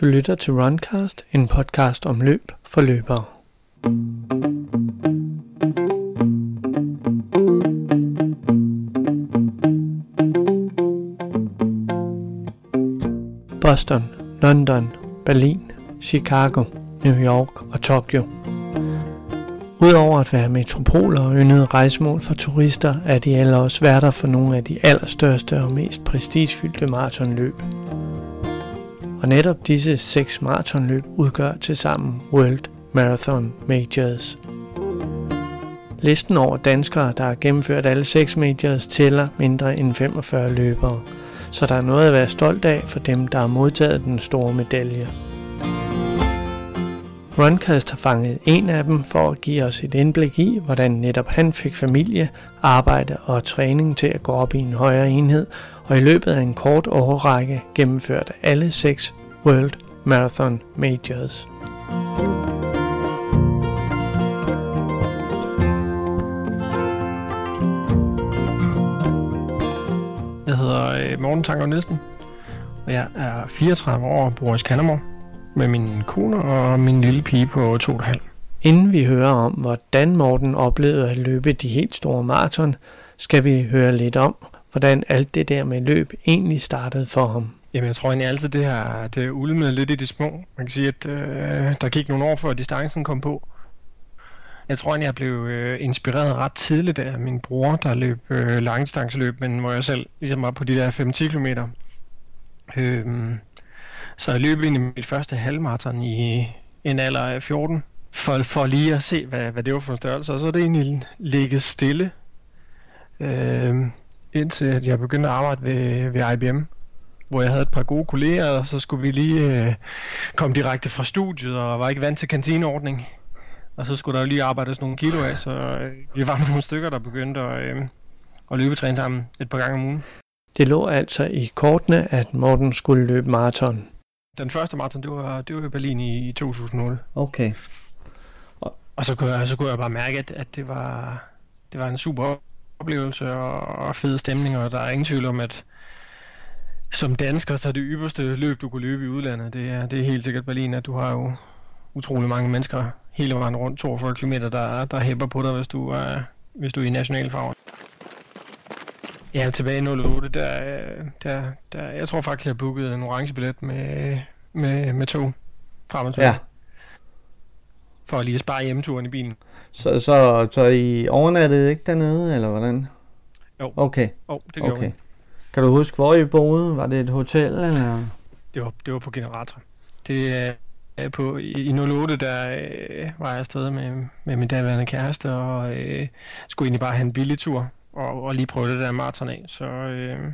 Du lytter til Runcast, en podcast om løb for løbere. Boston, London, Berlin, Chicago, New York og Tokyo. Udover at være metropoler og yndede rejsemål for turister, er de alle også værter for nogle af de allerstørste og mest prestigefyldte maratonløb. Og netop disse seks maratonløb udgør til sammen World Marathon Majors. Listen over danskere, der har gennemført alle seks majors, tæller mindre end 45 løbere, så der er noget at være stolt af for dem, der har modtaget den store medalje. Runcast har fanget en af dem for at give os et indblik i, hvordan netop han fik familie, arbejde og træning til at gå op i en højere enhed, og i løbet af en kort årrække gennemførte alle seks World Marathon Majors. Jeg hedder øh, Morten Tanker Nielsen, og jeg er 34 år og bor i Skanderborg med min kone og min lille pige på 2,5. Inden vi hører om, hvordan Morten oplevede at løbe de helt store maraton, skal vi høre lidt om, hvordan alt det der med løb egentlig startede for ham. Jamen, jeg tror egentlig altid, det her det ulmede lidt i de små. Man kan sige, at øh, der gik nogle år før distancen kom på. Jeg tror egentlig, jeg blev øh, inspireret ret tidligt af min bror, der løb øh, langdistanceløb, men hvor jeg selv ligesom var på de der 5-10 km. Øh, så jeg løb egentlig mit første halvmarathon i en alder af 14, for, for lige at se, hvad, hvad det var for en størrelse. Og så er det egentlig ligget stille, øh, indtil at jeg begyndte at arbejde ved, ved IBM, hvor jeg havde et par gode kolleger, og så skulle vi lige øh, komme direkte fra studiet, og var ikke vant til kantineordning. Og så skulle der jo lige arbejdes nogle kilo af, så øh, vi var nogle stykker, der begyndte at, øh, at løbetræne sammen et par gange om ugen. Det lå altså i kortene, at Morten skulle løbe maraton. Den første maraton, det var, det var i Berlin i, i 2008. Okay. Og, og så, kunne jeg, så kunne jeg bare mærke, at, at det, var, det var en super oplevelse og, og fed stemning, og der er ingen tvivl om, at som dansker, så er det ypperste løb, du kunne løbe i udlandet, det er, det er helt sikkert Berlin, at du har jo utrolig mange mennesker hele vejen rundt, 42 km, der, der hæpper på dig, hvis du er, hvis du er i nationalfarver. Ja, tilbage i 08, der, der, der, jeg tror faktisk, jeg bookede en orange billet med, med, med tog frem og tilbage. Ja. For lige at spare hjemmeturen i bilen. Så, så, så I overnattede ikke dernede, eller hvordan? Jo. Okay, oh, det gjorde okay. vi. Kan du huske, hvor I boede? Var det et hotel, eller? Det var, det var på generator. Det er øh, på, i, i 08, der øh, var jeg afsted med, med min daværende kæreste, og øh, skulle egentlig bare have en billig tur, og, og lige prøve det der maraton af. Så, øh,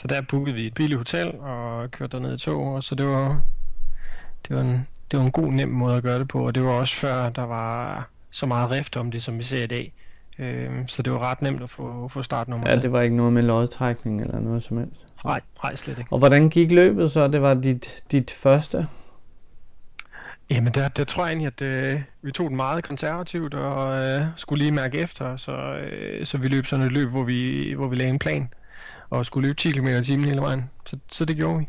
så der bookede vi et billigt hotel, og kørte derned i tog, og så det var, det var, en, det var en god, nem måde at gøre det på, og det var også før, der var så meget rift om det, som vi ser i dag. Øh, så det var ret nemt at få, få startnummer Ja, til. det var ikke noget med lodtrækning eller noget som helst. Nej, nej, slet ikke. Og hvordan gik løbet så? Det var dit, dit første? Jamen, der, der tror jeg egentlig, at øh, vi tog den meget konservativt og øh, skulle lige mærke efter, så, øh, så vi løb sådan et løb, hvor vi, hvor vi lagde en plan og skulle løbe 10 km i timen hele vejen. Så, så det gjorde vi.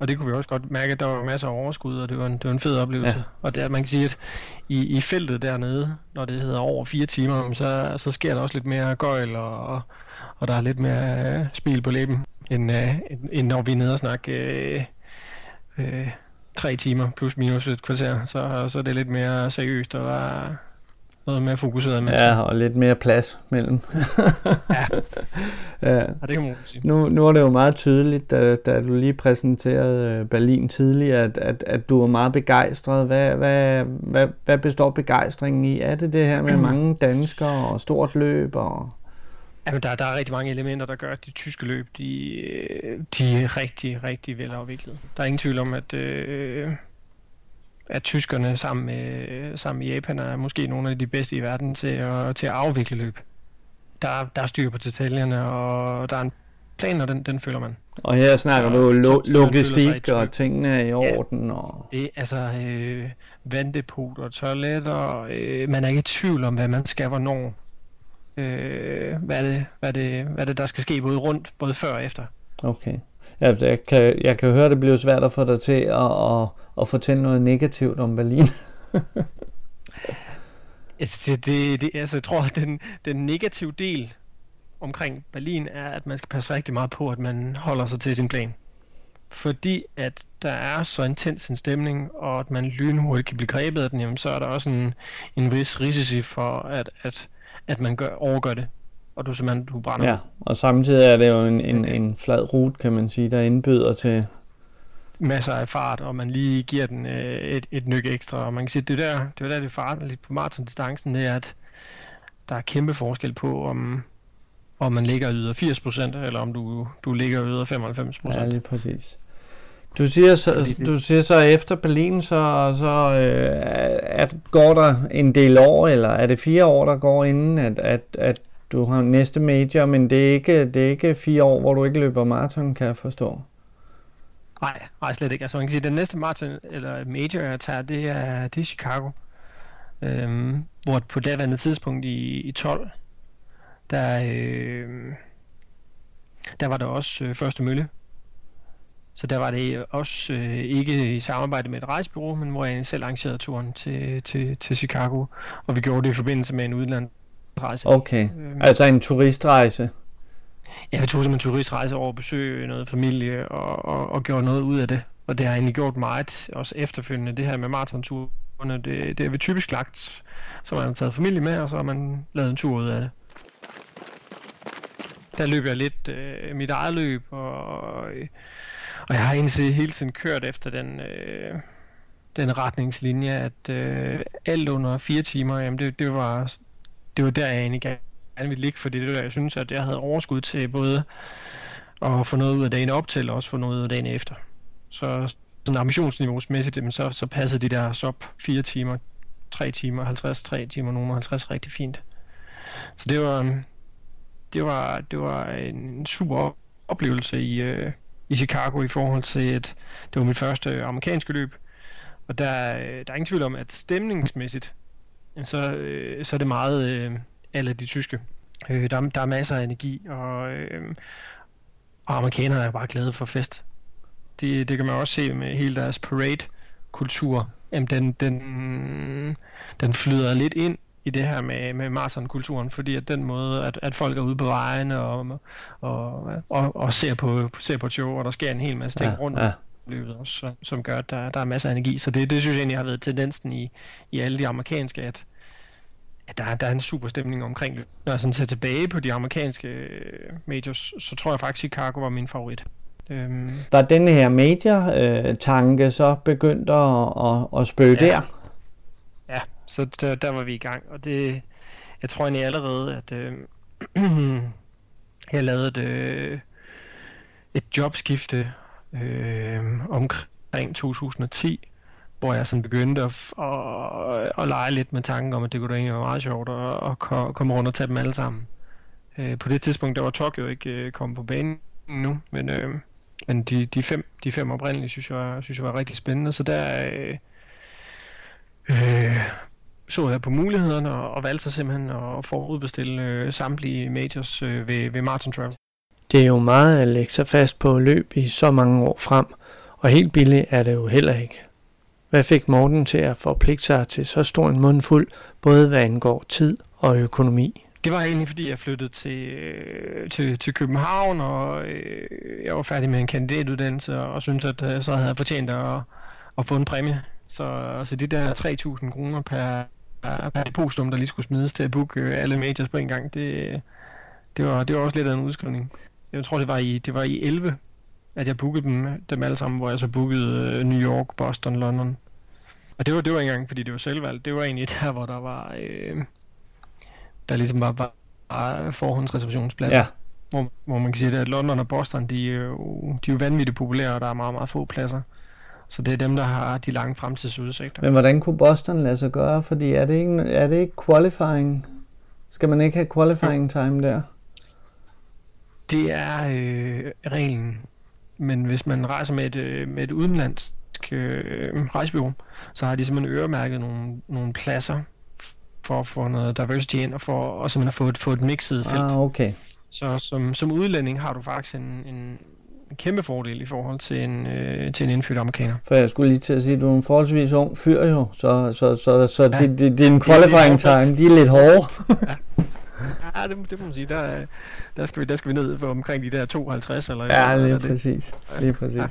Og det kunne vi også godt mærke, at der var masser af overskud, og det var en, det var en fed oplevelse. Ja. Og det, er- man kan sige, at i, i feltet dernede, når det hedder over fire timer, så, så sker der også lidt mere gøjl, og, og der er lidt mere øh, smil på læben, end, øh, end, end når vi er nede og snakke øh, øh, tre timer plus minus et kvarter. Så, så er det lidt mere seriøst, og der er noget mere fokuseret med. Ja, og lidt mere plads mellem. Ja. ja. ja, det kan man sige. Nu, nu er det jo meget tydeligt, da, da du lige præsenterede øh, Berlin tidligere, at, at, at du er meget begejstret. Hvad, hvad, hvad, hvad består begejstringen i? Er det det her med mange danskere og stort løb? Og... Jamen, der, der er rigtig mange elementer, der gør, at de tyske løb, de, øh, de er rigtig, rigtig velafviklet. Der er ingen tvivl om, at, øh, at tyskerne sammen med, sammen med Japan er måske nogle af de bedste i verden til at, til at afvikle løb. Der, der er styr på detaljerne, og der er en plan, og den, den følger man. Og her snakker Så- du lo- føler logistik, og tingene er i orden. Og... Det er altså øh, vanddepot og toiletter. Øh, man er ikke i tvivl om, hvad man skal, hvornår. Øh, hvad, er det, hvad, er det, hvad er det, der skal ske både rundt, både før og efter. Okay. Ja, jeg, kan, jeg kan høre, at det bliver svært at få dig til at, at, at fortælle noget negativt om Berlin. det, det, det, altså, jeg tror, at den, den negative del omkring Berlin er, at man skal passe rigtig meget på, at man holder sig til sin plan. Fordi at der er så intens en stemning, og at man lynhurtigt kan blive grebet af den, jamen, så er der også en, en vis risici for, at, at, at man gør, overgør det og du simpelthen du brænder. Ja, og samtidig er det jo en, en, en flad rute, kan man sige, der indbyder til... Masser af fart, og man lige giver den øh, et, et nyk ekstra, og man kan sige, det er der, det er der, det er lidt på maratondistancen, det er, at der er kæmpe forskel på, om, om man ligger yder 80%, eller om du, du ligger yder 95%. Ja, lige præcis. Du siger så, du siger så efter Berlin, så, så øh, at går der en del år, eller er det fire år, der går inden, at, at, at du har næste major, men det er ikke, det er ikke fire år, hvor du ikke løber maraton, kan jeg forstå. Nej, nej slet ikke. Altså man kan sige, at den næste maraton, eller major, jeg tager, det er, det er Chicago. Øhm, hvor på det andet tidspunkt i, i 12, der, øh, der var der også øh, første mølle. Så der var det også øh, ikke i samarbejde med et rejsebureau, men hvor jeg selv arrangerede turen til, til, til Chicago. Og vi gjorde det i forbindelse med en udland, rejse. Okay, øhm, altså en turistrejse? Ja, vi tog simpelthen en turistrejse over at besøge noget familie og, og, og gjorde noget ud af det. Og det har egentlig gjort meget, også efterfølgende, det her med maratonturene, det, det er vi typisk lagt, så man har taget familie med, og så har man lavet en tur ud af det. Der løb jeg lidt øh, mit eget løb, og, og jeg har egentlig hele tiden kørt efter den, øh, den retningslinje, at øh, alt under fire timer, jamen det, det var det var der, jeg egentlig gerne ville ligge, fordi det var der, jeg synes, at jeg havde overskud til både at få noget ud af dagen op til, og også få noget ud af dagen efter. Så sådan ambitionsniveausmæssigt, så, så passede de der op 4 timer, 3 timer, 50, 3 timer, nogen 50 rigtig fint. Så det var, det var, det var en super oplevelse i, øh, i Chicago i forhold til, at det var mit første amerikanske løb. Og der, øh, der er ingen tvivl om, at stemningsmæssigt, så, øh, så er det meget øh, alle de tyske. Øh, der, der er masser af energi, og, øh, og amerikanerne er bare glade for fest. Det, det kan man også se med hele deres parade-kultur. Jamen, den, den, den flyder lidt ind i det her med, med marathon-kulturen, fordi at den måde, at, at folk er ude på vejen og, og, og, og ser, på, ser på show, og der sker en hel masse ting ja, rundt ja løbet også, som, gør, at der, der er masser af energi. Så det, det synes jeg egentlig har været tendensen i, i alle de amerikanske, at, at der, der er en super stemning omkring det. Når jeg sådan ser tilbage på de amerikanske øh, majors, så tror jeg faktisk, at Chicago var min favorit. Øhm. Var den her major-tanke øh, så begyndt at, at, at spøge ja. der? Så der, der var vi i gang, og det, jeg tror egentlig allerede, at øh, jeg lavede et, øh, et jobskifte øh, omkring 2010, hvor jeg sådan begyndte at, at, at lege lidt med tanken om, at det kunne da egentlig være meget sjovt at, at komme rundt og tage dem alle sammen. Øh, på det tidspunkt, der var Tokyo ikke øh, kommet på banen nu, men, øh, men de, de, fem, de fem oprindelige, synes jeg, synes jeg var rigtig spændende, så der øh, øh, så jeg på mulighederne og, og valgte sig simpelthen at forudbestille øh, samtlige majors øh, ved, ved Martin Travel. Det er jo meget at lægge sig fast på løb i så mange år frem, og helt billigt er det jo heller ikke. Hvad fik Morten til at forpligte sig til så stor en mundfuld, både hvad angår tid og økonomi? Det var egentlig fordi, jeg flyttede til, øh, til, til København, og øh, jeg var færdig med en kandidatuddannelse, og syntes, at øh, så havde jeg fortjent at, at få en præmie. Så, så de der 3.000 kroner per, per depositum, der lige skulle smides til at booke øh, alle majors på en gang, det, det, var, det var også lidt af en udskrivning jeg tror det var i, det var i 11, at jeg bookede dem, dem alle sammen, hvor jeg så bookede uh, New York, Boston, London. Og det var, det var ikke engang, fordi det var selvvalgt. Det var egentlig der, hvor der var, øh, der ligesom var, var, var forhåndsreservationsplads. Ja. Hvor, hvor man kan sige, at London og Boston, de er, jo, de er jo vanvittigt populære, og der er meget, meget få pladser. Så det er dem, der har de lange fremtidsudsigter. Men hvordan kunne Boston lade sig gøre? Fordi er det ikke, er det ikke qualifying? Skal man ikke have qualifying time der? Det er øh, reglen. Men hvis man rejser med et, øh, med et udenlandsk øh, rejsebureau, så har de simpelthen øremærket nogle, nogle pladser for at få noget diversity ind, og for og simpelthen at få et, få et mixet felt. Ah, okay. Så som, som udlænding har du faktisk en, en en kæmpe fordel i forhold til en, øh, til en indfødt amerikaner. For jeg skulle lige til at sige, at du er en forholdsvis ung fyr jo, så, så, så, så ja, det, det, din qualifying time, de er lidt hårde. ja. Ja, det, det må man sige. Der, der, skal vi, der skal vi ned på omkring de der 52 eller Ja, lige eller præcis. Lige præcis. Ja.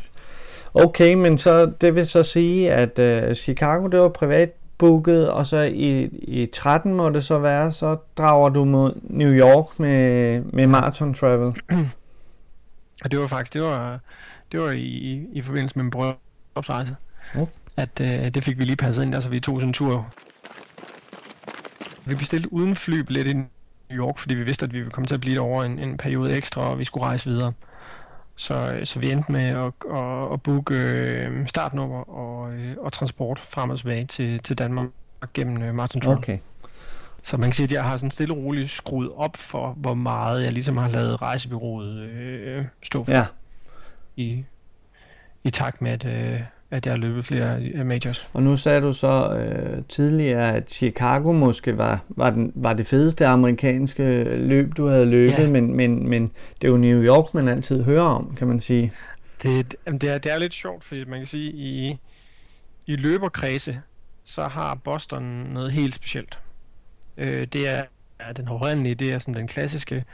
Okay, men så det vil så sige, at uh, Chicago, det var privat booket, og så i, i 13 må det så være, så drager du mod New York med, med Marathon Travel. Og det var faktisk, det var, det var i, i forbindelse med en bryllupsrejse, okay. at uh, det fik vi lige passet ind, altså vi tog sådan en tur. Vi bestilte uden flybillet i New York, fordi vi vidste, at vi ville komme til at blive der over en, en periode ekstra, og vi skulle rejse videre. Så, så vi endte med at, at, at booke øh, startnummer og, øh, og transport frem og tilbage til, til Danmark gennem øh, Martin Trump. Okay. Så man kan sige, at jeg har sådan stille og roligt skruet op for, hvor meget jeg ligesom har lavet rejsebyrået øh, stå for. Ja. I, I takt med, at, øh, at jeg har løbet flere øh, majors. Og nu sagde du så øh, tidligere, at Chicago måske var, var, den, var det fedeste amerikanske løb, du havde løbet, ja. men, men, men det er jo New York, man altid hører om, kan man sige. Det, det, er, det er lidt sjovt, fordi man kan sige, i, i løberkredse, så har Boston noget helt specielt. Øh, det er er den oprindelige, det er sådan den klassiske.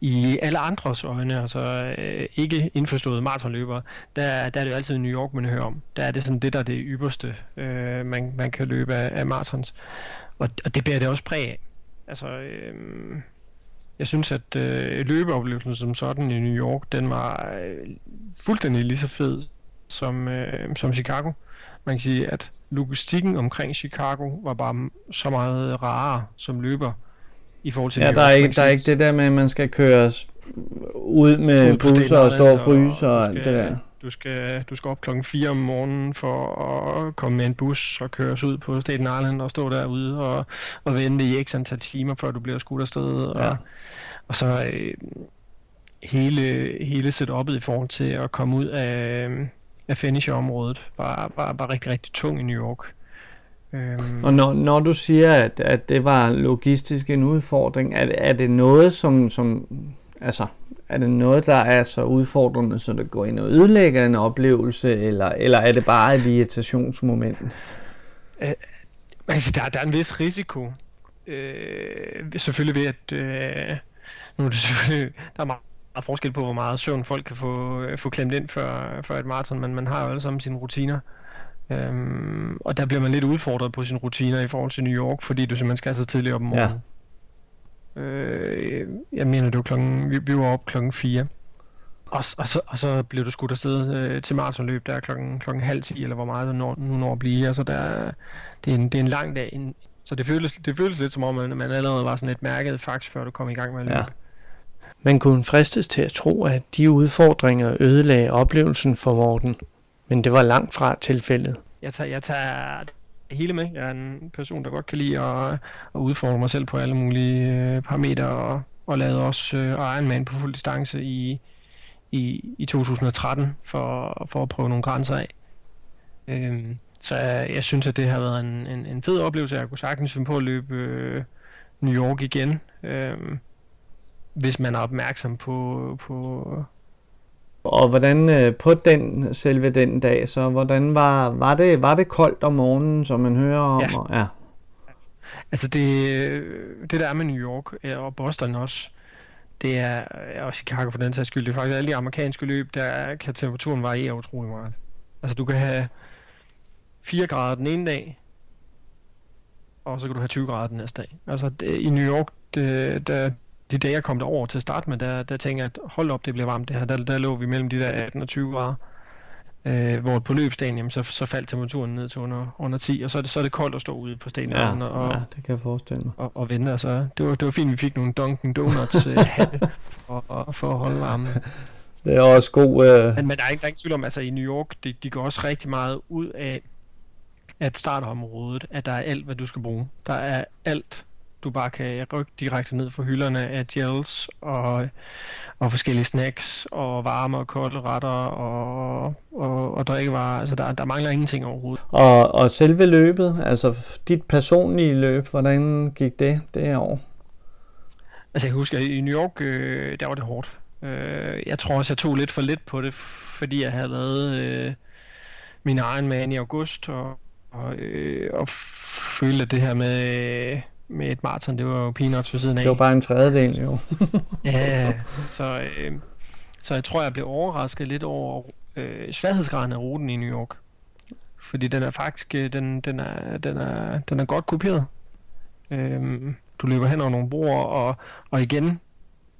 I alle andres øjne, altså øh, ikke indforståede maratonløbere, der, der er det jo altid New York, man hører om. Der er det sådan det, der er det ypperste, øh, man, man kan løbe af, af maratons. Og, og det bærer det også præg af. Altså, øh, jeg synes, at øh, løbeoplevelsen som sådan i New York, den var øh, fuldstændig lige så fed som, øh, som Chicago. Man kan sige, at logistikken omkring Chicago var bare så meget rarere som løber i forhold til Ja, der er, ikke, der er ikke det der med, at man skal køres ud med ud busser og stå og fryse og, og alt det der. Du skal, du skal op klokken 4 om morgenen for at komme med en bus og køres ud på Staten Island og stå derude og, og vente i x antal timer, før du bliver skudt afsted. Ja. Og, og så øh, hele, hele setup'et i forhold til at komme ud af, af finisher-området var, var, var rigtig, rigtig tung i New York. Øhm. Og når, når du siger, at, at det var logistisk en udfordring, er, er det noget, som, som altså, er det noget, der er så udfordrende, så det går ind og ødelægger en oplevelse, eller, eller er det bare et irritationsmoment? Øh, altså, der, der er en vis risiko. Øh, selvfølgelig ved, at øh, nu er det selvfølgelig, der er meget forskel på, hvor meget søvn folk kan få, få klemt ind før, før et maraton, men man har jo alle sammen sine rutiner. Øhm, og der bliver man lidt udfordret på sine rutiner i forhold til New York, fordi du simpelthen skal så tidligt op om morgenen. Ja. Øh, jeg mener, det var klokken, vi, vi var op klokken 4. Og, og, så, og så blev du skudt afsted øh, til maratonløb der klokken, klokken halv 10, eller hvor meget det når, nu når at blive. Altså der, det, er en, det er en lang dag. En, så det føles, det føles lidt som om, man, man allerede var sådan et mærket fax, før du kom i gang med at løbe. Ja. Man kunne fristes til at tro, at de udfordringer ødelagde oplevelsen for Morten men det var langt fra tilfældet. Jeg tager, jeg tager hele med. Jeg er en person, der godt kan lide at, at udfordre mig selv på alle mulige øh, parametre, og, og lavede også øh, Ironman på fuld distance i, i, i 2013 for, for at prøve nogle grænser af. Øhm, så jeg, jeg synes, at det har været en, en, en fed oplevelse. Jeg kunne sagtens finde på at løbe øh, New York igen, Øhm, hvis man er opmærksom på, på, og hvordan øh, på den selve den dag, så hvordan var, var, det, var det koldt om morgenen, som man hører om? Ja. Og, ja. Altså det, det der er med New York og Boston også, det er, og Chicago for den sags skyld, det er faktisk alle de amerikanske løb, der kan temperaturen variere utrolig meget. Altså du kan have 4 grader den ene dag, og så kan du have 20 grader den næste dag. Altså det, i New York, det, der, de dage, jeg kom derover til at starte med, der, der tænker jeg, at hold op, det bliver varmt det her. Der, der lå vi mellem de der 18 og 20 grader. Øh, hvor på løbsdagen, jamen, så, så faldt temperaturen ned til under, under 10, og så er, det, så er det koldt at stå ude på stenen ja, og, ja, det kan jeg forestille mig. Og, og vente. Altså, det, var, det var fint, vi fik nogle Dunkin' Donuts øh, for, for, for at holde varmen. Det er også god... Øh... Men, men der er ikke, der er ikke tvivl om, altså i New York, de, de går også rigtig meget ud af, at startområdet, at der er alt, hvad du skal bruge. Der er alt du bare kan rykke direkte ned fra hylderne af gels og, og forskellige snacks og varme og kolde retter og, og, og drikkevarer. Altså der, der mangler ingenting overhovedet. Og, og selve løbet, altså dit personlige løb, hvordan gik det det år? Altså jeg kan huske, at i New York, øh, der var det hårdt. Øh, jeg tror også, jeg tog lidt for lidt på det, fordi jeg havde lavet øh, min egen man i august, og, og, øh, og følte, det her med, med et maraton, det var jo peanuts ved siden af. Det var bare en tredjedel, jo. ja, så, øh, så jeg tror, jeg blev overrasket lidt over øh, sværhedsgraden af ruten i New York. Fordi den er faktisk, øh, den, den, er, den, er, den er godt kopieret. Øhm, du løber hen over nogle broer, og, og igen,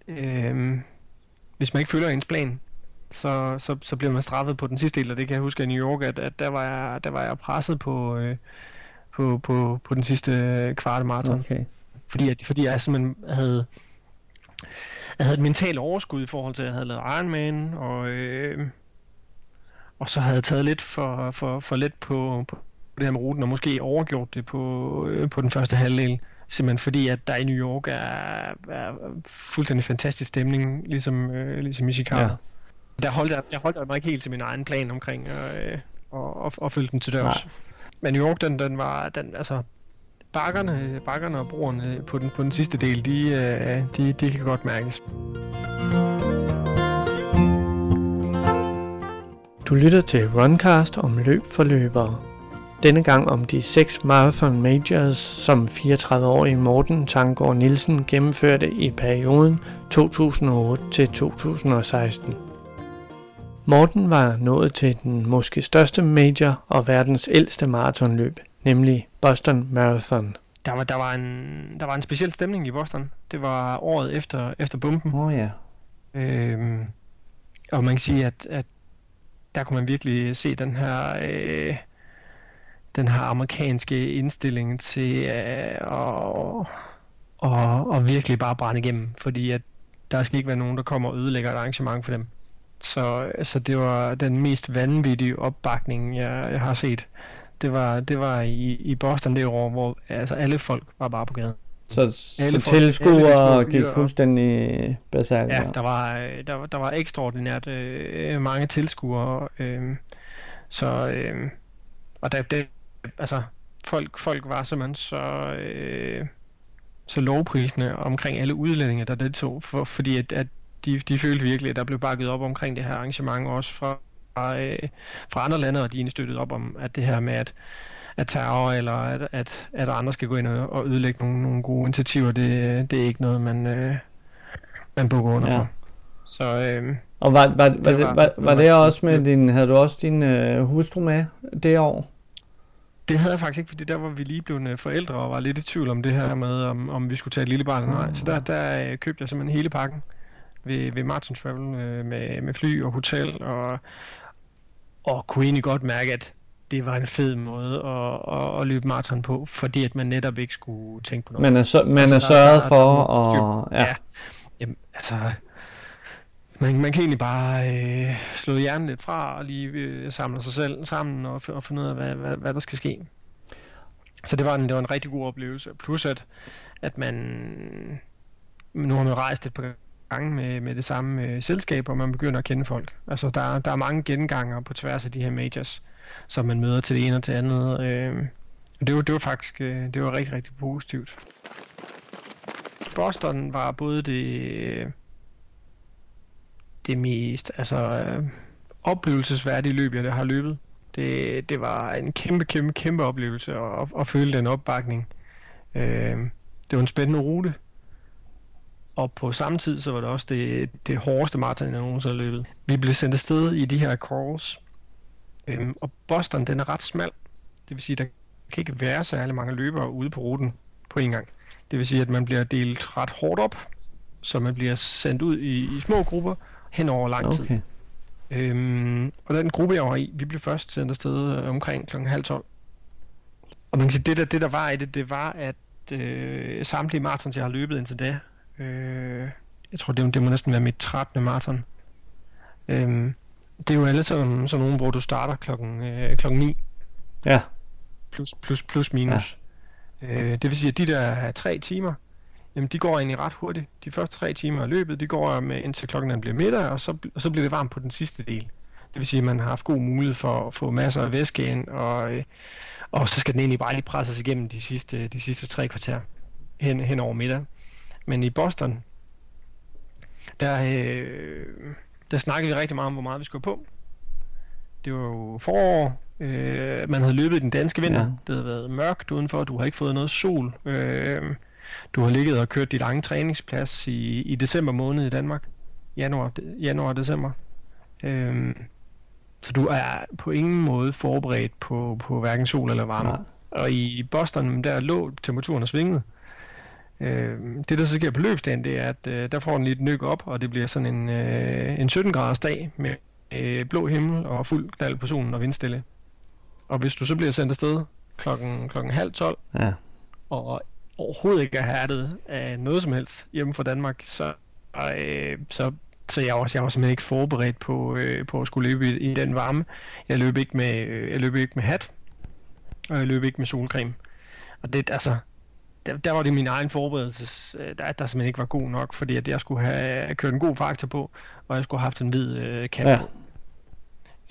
øhm, hvis man ikke følger ens plan, så, så, så bliver man straffet på den sidste del, og det kan jeg huske i New York, at, at der, var jeg, der var jeg presset på, øh, på, på, på den sidste kvarte maraton. Okay. Fordi, at, fordi jeg simpelthen havde, jeg havde et mentalt overskud i forhold til, at jeg havde lavet Ironman, og, øh, og så havde jeg taget lidt for, for, for let på, på det her med ruten, og måske overgjort det på, øh, på den første halvdel. Simpelthen fordi, at der i New York er, er fuldstændig fantastisk stemning, ligesom, øh, ligesom i Chicago. Ja. Der holdt jeg, jeg holdt jeg mig ikke helt til min egen plan omkring øh, og, og, og følge den til dørs. Nej. Men New York, den, den var, den, altså, bakkerne, bakkerne og broerne på den, på den sidste del, de, øh, de, de kan godt mærkes. Du lytter til Runcast om løb for løbere. Denne gang om de seks Marathon Majors, som 34-årige Morten Tangård Nielsen gennemførte i perioden 2008 til 2016. Morten var nået til den måske største major og verdens ældste maratonløb, nemlig Boston Marathon. Der var, der, var en, der var en speciel stemning i Boston. Det var året efter, efter bomben. Åh oh, ja. Øhm, og man kan sige, at, at der kunne man virkelig se den her, øh, den her amerikanske indstilling til øh, at, og, og virkelig bare brænde igennem, fordi at der skal ikke være nogen, der kommer og ødelægger et arrangement for dem. Så, så det var den mest vanvittige opbakning, jeg, jeg har set. Det var, det var i, i Boston det år, hvor altså alle folk var bare på gaden. Så, alle så tilskuere gik fuldstændig besat. Ja, der var, der, der var ekstraordinært øh, mange tilskuere. Øh, så, øh, og der, det, altså, folk, folk var simpelthen så, øh, så lovprisende omkring alle udlændinge, der deltog, for, fordi at, at de, de følte virkelig, at der blev bakket op omkring det her arrangement, også fra, fra, øh, fra andre lande, og de støttede op om, at det her med, at, at terror, eller at, at, at andre skal gå ind og, og ødelægge nogle, nogle gode initiativer, det, det er ikke noget, man, øh, man bukker under ja. for. Så, øh, og var, var, var, det, var, var, var det også med din, havde du også din øh, hustru med det år? Det havde jeg faktisk ikke, fordi der var vi lige blevet forældre og var lidt i tvivl om det her med, om, om vi skulle tage et lille barn eller nej. Så der, der øh, købte jeg simpelthen hele pakken ved, ved Martin Travel øh, med, med fly og hotel, og, og kunne egentlig godt mærke, at det var en fed måde at, at, at løbe maraton på, fordi at man netop ikke skulle tænke på noget. Man er, så, man altså, er sørget der, for at... Ja. ja. Jamen, altså... Man, man kan egentlig bare øh, slå hjernen lidt fra og lige øh, samle sig selv sammen og, og finde ud af, hvad, hvad, hvad der skal ske. Så det var en, det var en rigtig god oplevelse. Plus at, at man... Nu har man rejst et par gange med, med det samme øh, selskab, og man begynder at kende folk. Altså, der, der er mange genganger på tværs af de her majors, som man møder til det ene og til andet. Øh, det var, det var faktisk øh, det var rigtig, rigtig positivt. Boston var både det, det mest altså, øh, oplevelsesværdige løb, jeg har løbet. Det, det var en kæmpe, kæmpe, kæmpe oplevelse at, at, at føle den opbakning. Øh, det var en spændende rute. Og på samme tid, så var det også det, det hårdeste maraton, jeg nogensinde har løbet. Vi blev sendt afsted i de her crawls, øhm, og Boston, den er ret smal. Det vil sige, der kan ikke være særlig mange løbere ude på ruten på en gang. Det vil sige, at man bliver delt ret hårdt op, så man bliver sendt ud i, i små grupper hen over lang tid. Okay. Øhm, og den gruppe, jeg var i, vi blev først sendt afsted øh, omkring kl. halv tolv. Og man kan sige, det der, det der var i det, det var, at øh, samtlige marathons, jeg har løbet indtil da, Øh, jeg tror, det, det må næsten være mit 13. maraton. Øh, det er jo alle sådan, sådan nogle, hvor du starter klokken, øh, klokken 9. Ja. Plus, plus, plus minus. Ja. Øh, det vil sige, at de der tre timer, jamen de går egentlig ret hurtigt. De første tre timer af løbet, de går med indtil klokken bliver middag, og så, og så bliver det varmt på den sidste del. Det vil sige, at man har haft god mulighed for at få masser af væske ind, og, øh, og så skal den egentlig bare lige presses igennem de sidste, de sidste tre kvarter hen, hen over middag. Men i Boston, der, øh, der snakkede vi rigtig meget om, hvor meget vi skulle på. Det var jo forår, øh, man havde løbet i den danske vinter, ja. det havde været mørkt udenfor, du har ikke fået noget sol. Øh, du har ligget og kørt dit lange træningsplads i, i december måned i Danmark. Januar, januar og december. Øh, så du er på ingen måde forberedt på, på hverken sol eller varme. Ja. Og i Boston, der lå temperaturen og svingede. Øh, det der så sker på løbsdagen, det er, at øh, der får den lidt nyk op, og det bliver sådan en, øh, en 17 graders dag med øh, blå himmel og fuld knald på solen og vindstille. Og hvis du så bliver sendt afsted klokken, klokken halv 12, ja. og overhovedet ikke er hærdet af noget som helst hjemme fra Danmark, så, øh, så, så jeg, var, jeg var simpelthen ikke forberedt på, øh, på at skulle løbe i, i den varme. Jeg løb ikke med, øh, jeg løb ikke med hat, og jeg løb ikke med solcreme. Og det, altså, der, der var det min egen forberedelse, øh, der, der simpelthen ikke var god nok, fordi at jeg skulle have kørt en god faktor på, og jeg skulle have haft en hvid øh, cap ja. på.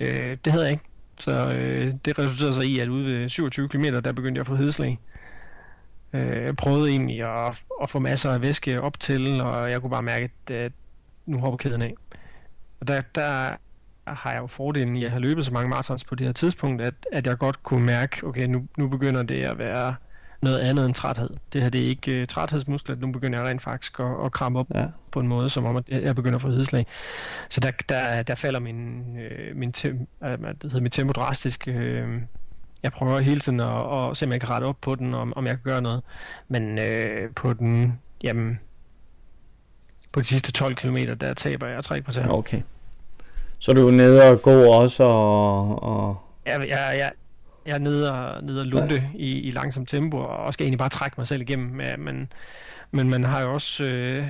Øh, det havde jeg ikke. Så øh, det resulterede sig i, at ude ved 27 km, der begyndte jeg at få hedslag. Øh, jeg prøvede egentlig at, at få masser af væske op til, og jeg kunne bare mærke, at, at nu hopper kæden af. Og der, der har jeg jo fordelen i at have løbet så mange marathons på det her tidspunkt, at, at jeg godt kunne mærke, okay, nu, nu begynder det at være noget andet end træthed. Det her det er ikke uh, træthedsmuskler, nu begynder jeg rent faktisk at, at kramme op ja. på en måde, som om at jeg begynder at få hedslag. Så der, der, der falder min, øh, min, tem, øh, det hedder, mit tempo drastisk. Øh, jeg prøver hele tiden at, at se, om jeg kan rette op på den, om, om jeg kan gøre noget. Men øh, på den, jamen, på de sidste 12 km, der taber jeg 3 procent. Okay. Så du er nede og gå også og... og... Ja, jeg, jeg, jeg er nede og, nede og lunde ja. i, i langsomt tempo, og skal egentlig bare trække mig selv igennem. Ja, men, men man har jo også... Øh,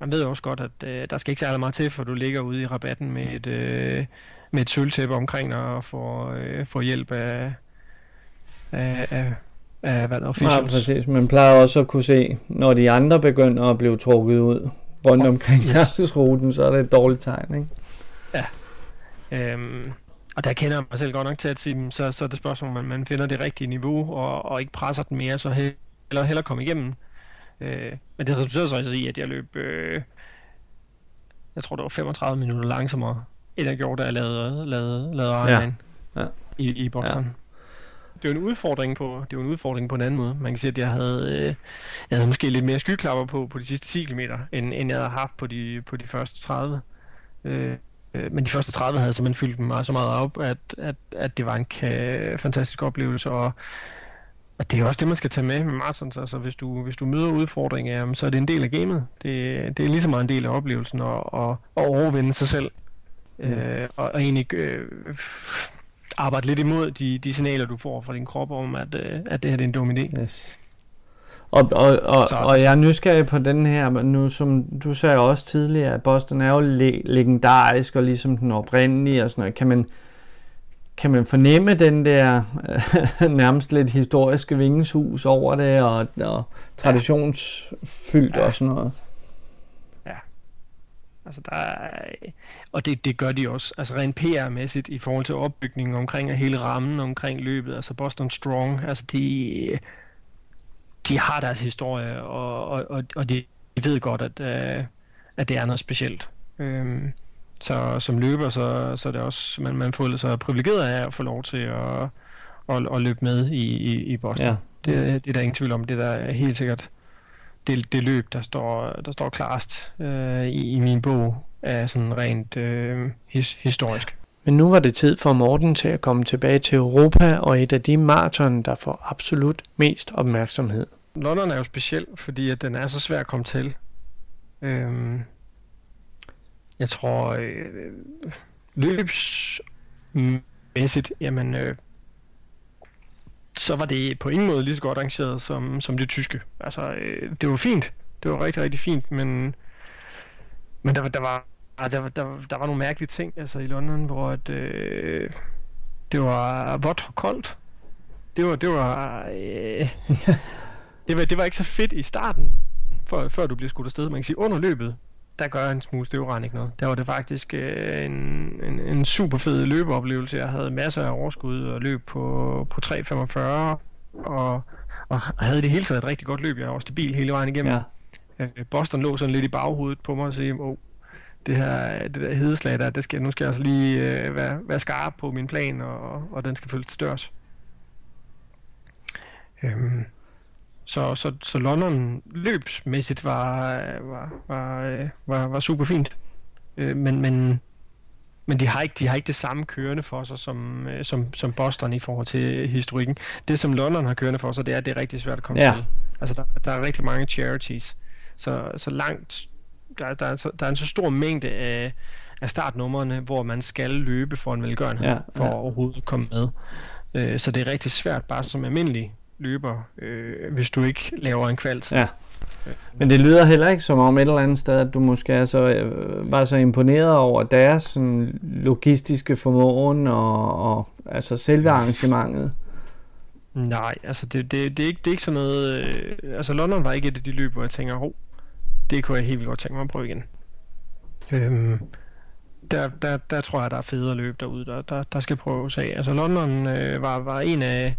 man ved jo også godt, at øh, der skal ikke særlig meget til, for du ligger ude i rabatten med et, øh, med et sølvtæppe omkring dig og får, øh, får hjælp af, af, af, af hvad der Ja, præcis. Man plejer også at kunne se, når de andre begynder at blive trukket ud rundt omkring yes. ruten, så er det et dårligt tegn, ikke? Ja. Øhm, og der kender jeg mig selv godt nok til at sige, så, så er det spørgsmål, man, man finder det rigtige niveau, og, og ikke presser den mere, så heller, heller komme igennem. Øh, men det resulterede så altså i, at jeg løb, øh, jeg tror det var 35 minutter langsommere, end jeg gjorde, da jeg lavede, lavede, lavede Ironman ja. ja. i, i Boston. Ja. Det var en udfordring på, det var en udfordring på en anden måde. Man kan sige, at jeg havde, øh, jeg havde måske lidt mere skyklapper på på de sidste 10 km, end, end jeg havde haft på de, på de første 30. Øh, Øh, men de første 30 havde simpelthen fyldt mig så meget op, at, at, at det var en ka- fantastisk oplevelse, og, og det er også det, man skal tage med med marathons. Altså, hvis du, hvis du møder udfordringer, jamen, så er det en del af gamet. Det, det er lige så meget en del af oplevelsen at, at, at overvinde sig selv. Mm. Øh, og, og egentlig øh, arbejde lidt imod de, de signaler, du får fra din krop om, at, øh, at det her det er en dum idé. Yes. Og, og, og, og jeg er nysgerrig på den her, men nu som du sagde også tidligere, at Boston er jo le- legendarisk og ligesom den oprindelige og sådan noget. Kan man, kan man fornemme den der øh, nærmest lidt historiske vingeshus over det og, og traditionsfyldt ja. og sådan noget? Ja. Altså der er, og det, det gør de også, altså rent PR-mæssigt i forhold til opbygningen omkring hele rammen omkring løbet, altså Boston Strong, altså de de har deres historie, og, og, og, og de ved godt, at, uh, at det er noget specielt. Um, så som løber, så, så er det også, man, man føler sig privilegeret af at få lov til at, at, at løbe med i, i, i Boston. Ja. Det, det er der ingen tvivl om. Det der er helt sikkert det, det løb, der står, der står klarest uh, i, i min bog, er sådan rent uh, his, historisk. Men nu var det tid for Morten til at komme tilbage til Europa og et af de maraton, der får absolut mest opmærksomhed. London er jo speciel, fordi at den er så svær at komme til. Øhm, jeg tror, øh, løbsmæssigt, jamen, øh, så var det på ingen måde lige så godt arrangeret som, som det tyske. Altså, øh, det var fint. Det var rigtig, rigtig fint, men, men der, der var Ah, der, der, der var nogle mærkelige ting altså, i London, hvor at, øh, det var vådt og koldt. Det var, det var, øh, det var, det var ikke så fedt i starten, for, før du bliver skudt afsted. Man kan sige, under løbet, der gør en smule støvrend ikke noget. Der var det faktisk øh, en, en, en super fed løbeoplevelse. Jeg havde masser af overskud og løb på, på 3.45, og, og havde det hele taget et rigtig godt løb. Jeg var stabil hele vejen igennem. Ja. Øh, Boston lå sådan lidt i baghovedet på mig og sige, oh, det her det der hedeslag der, det skal, nu skal jeg altså lige øh, være, være skarp på min plan, og, og den skal følges til dørs. Øhm, så, så, så London løbsmæssigt var, var, var, var, var super fint. Øh, men, men, men de har, ikke, de har ikke det samme kørende for sig som, øh, som, som Boston i forhold til historikken. Det som London har kørende for sig, det er, at det er rigtig svært at komme ja. til. Altså der, der er rigtig mange charities. Så, så langt, der, der, er, så, der er en så stor mængde af, af startnumrene, hvor man skal løbe for en velgørenhed, ja, for ja. at overhovedet komme med. Øh, så det er rigtig svært bare som almindelig løber, øh, hvis du ikke laver en kvalt. Ja. Men det lyder heller ikke som om et eller andet sted, at du måske er så, øh, var så imponeret over deres sådan, logistiske formåen og, og altså selve arrangementet. Nej, altså det, det, det, er, ikke, det er ikke sådan noget... Øh, altså London var ikke et af de løb, hvor jeg tænker, hov, det kunne jeg helt vildt godt tænke mig at prøve igen. Øhm, der, der, der tror jeg, der er federe løb derude, der, der, der skal prøves af. Altså London øh, var, var en af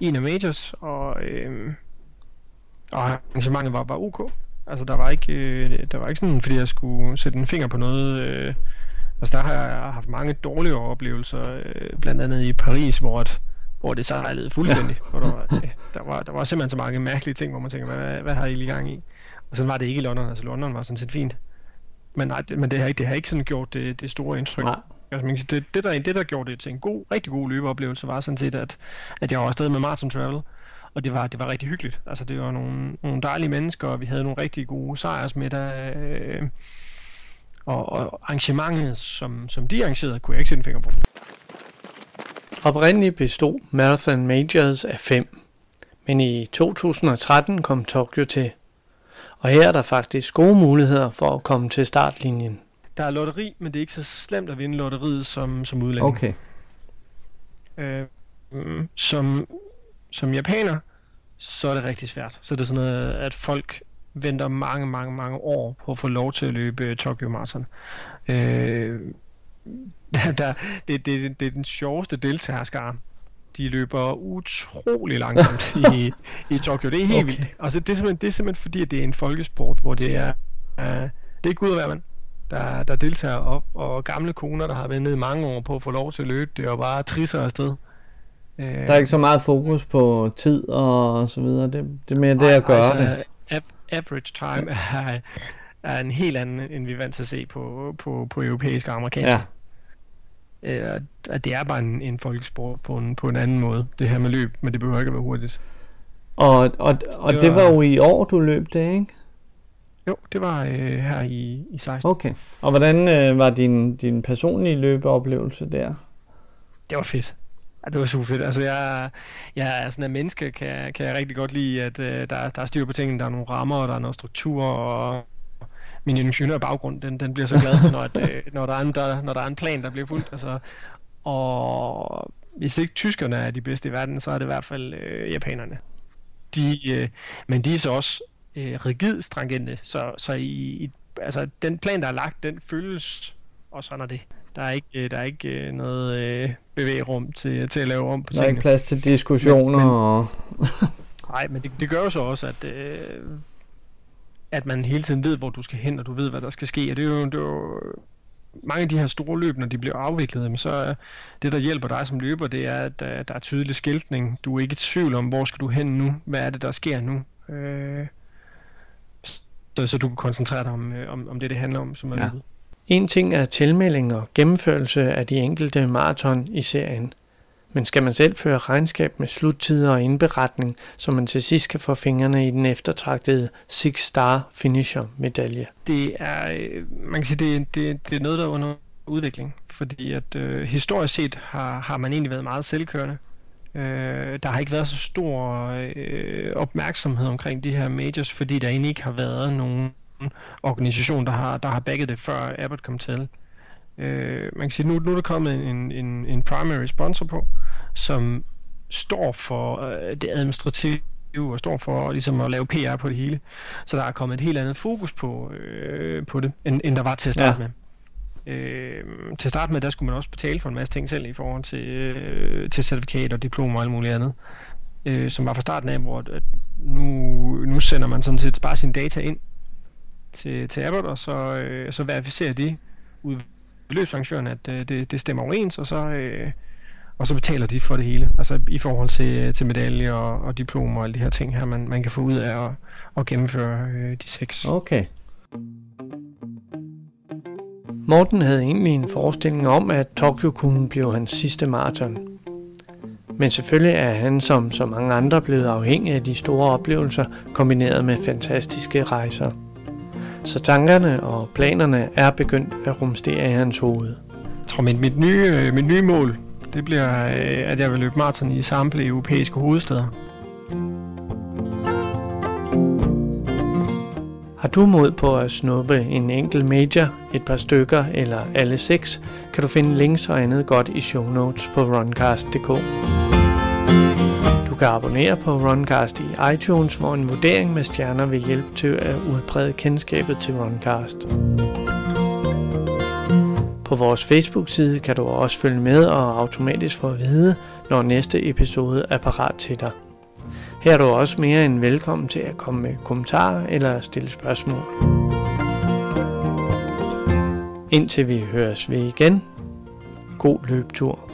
en af majors, og, øh, og arrangementet var, var ok. Altså der var ikke, øh, der var ikke sådan, fordi jeg skulle sætte en finger på noget. Øh, altså der har jeg haft mange dårlige oplevelser, øh, blandt andet i Paris, hvor, at, hvor det sejlede fuldstændig. Ja. Hvor der, var, øh, der, var, der var simpelthen så mange mærkelige ting, hvor man tænker, hvad, hvad har I lige gang i? Og sådan var det ikke i London. Altså London var sådan set fint. Men, nej, det, men det, har, det har ikke sådan gjort det, det store indtryk. Nej. Altså, man kan sige, det, det, der, det, der gjorde det til en god, rigtig god løbeoplevelse, var sådan set, at, at jeg var afsted med Martin Travel, og det var, det var rigtig hyggeligt. Altså, det var nogle, nogle dejlige mennesker, og vi havde nogle rigtig gode sejrsmiddag, øh, og, og arrangementet, som, som de arrangerede, kunne jeg ikke sætte en finger på. Oprindeligt bestod Marathon Majors af fem, men i 2013 kom Tokyo til. Og her er der faktisk gode muligheder for at komme til startlinjen. Der er lotteri, men det er ikke så slemt at vinde lotteriet som, som udlænding. Okay. Øh, som, som japaner, så er det rigtig svært. Så det er sådan noget, at folk venter mange, mange, mange år på at få lov til at løbe Tokyo Marathon. Øh, der, der, det, det, det er den sjoveste deltagerskare. De løber utrolig langsomt i, i Tokyo. Det er helt okay. vildt. Altså, det, er simpelthen, det er simpelthen fordi, at det er en folkesport, hvor det er... Uh, det er ikke ud af mand der, der deltager op, og gamle koner, der har været nede mange år på at få lov til at løbe. Det er jo bare trisser afsted. Der er ikke så meget fokus på tid og så videre. Det, det er mere det at gøre altså, det. Average time er, er en helt anden, end vi er vant til at se på, på, på europæisk og amerikansk. Ja. Øh, det er bare en, en folkesport på en, på en anden måde, det her med løb, men det behøver ikke at være hurtigt. Og, og, og det, var, det var jo i år, du løb det, ikke? Jo, det var øh, her i, i 16. Okay. Og hvordan øh, var din, din personlige løbeoplevelse der? Det var fedt. Ja, det var super fedt. Altså, jeg, jeg er sådan en menneske, kan, kan jeg rigtig godt lide, at øh, der, der er styr på tingene. Der er nogle rammer, og der er noget struktur, og min ingeniørbaggrund, den, den bliver så glad, når, at, øh, når, der er en, der, når der er en plan, der bliver fuldt. Altså, og hvis ikke tyskerne er de bedste i verden, så er det i hvert fald øh, japanerne. De, øh, men de er så også øh, rigid stringente, så, så i, i, altså, den plan, der er lagt, den følges, og sådan er det. Der er ikke, øh, der er ikke øh, noget øh, bevægerum til, til at lave om på tingene. Der er ikke plads til diskussioner. Men, men, og... nej, men det, det gør jo så også, at, øh, at man hele tiden ved, hvor du skal hen, og du ved, hvad der skal ske. Og det er jo, det er jo mange af de her store løb, når de bliver afviklet, så er det, der hjælper dig som løber, det er, at der, der er tydelig skiltning. Du er ikke i tvivl om, hvor skal du hen nu? Hvad er det, der sker nu? Øh, så, så du kan koncentrere dig om, øh, om, om det, det handler om, som er ja. En ting er tilmelding og gennemførelse af de enkelte maraton i serien. Men skal man selv føre regnskab med sluttider og indberetning, så man til sidst kan få fingrene i den eftertragtede Six Star Finisher medalje? Det er, øh, man kan sige, det, det, det er noget, der er under udvikling, fordi at øh, historisk set har, har man egentlig været meget selvkørende. Øh, der har ikke været så stor øh, opmærksomhed omkring de her majors, fordi der egentlig ikke har været nogen organisation, der har, der har backet det, før Abbott kom til. Øh, man kan sige, nu, nu er der kommet en, en, en primary sponsor på, som står for øh, det administrative og står for ligesom at lave PR på det hele. Så der er kommet et helt andet fokus på, øh, på det, end, end der var til at starte ja. med. Øh, til at starte med, der skulle man også betale for en masse ting selv i forhold til, øh, til certifikat og diplom og alt muligt andet. Øh, som var fra starten af, hvor at nu, nu sender man sådan set bare sine data ind, til, til Abbott, og så, øh, så verificerer de ud beløbsarrangøren, at øh, det, det stemmer overens, og så, øh, og så betaler de for det hele. Altså i forhold til, øh, til medaljer og, og diplomer og alle de her ting her, man, man kan få ud af at, at gennemføre øh, de seks. Okay. Morten havde egentlig en forestilling om, at Tokyo kunne blive hans sidste maraton. Men selvfølgelig er han som så mange andre blevet afhængig af de store oplevelser, kombineret med fantastiske rejser. Så tankerne og planerne er begyndt at rumstere i hans hoved. Jeg tror, mit, mit, nye, øh, mit nye mål, det bliver, øh, at jeg vil løbe maraton i samtlige europæiske hovedsteder. Har du mod på at snuppe en enkelt major, et par stykker eller alle seks, kan du finde links og andet godt i show notes på runcast.dk. Kan abonnere på Runcast i iTunes, hvor en vurdering med stjerner vil hjælpe til at udbrede kendskabet til Runcast. På vores Facebook-side kan du også følge med og automatisk få at vide, når næste episode er parat til dig. Her er du også mere end velkommen til at komme med kommentarer eller stille spørgsmål. Indtil vi høres ved igen. God løbetur.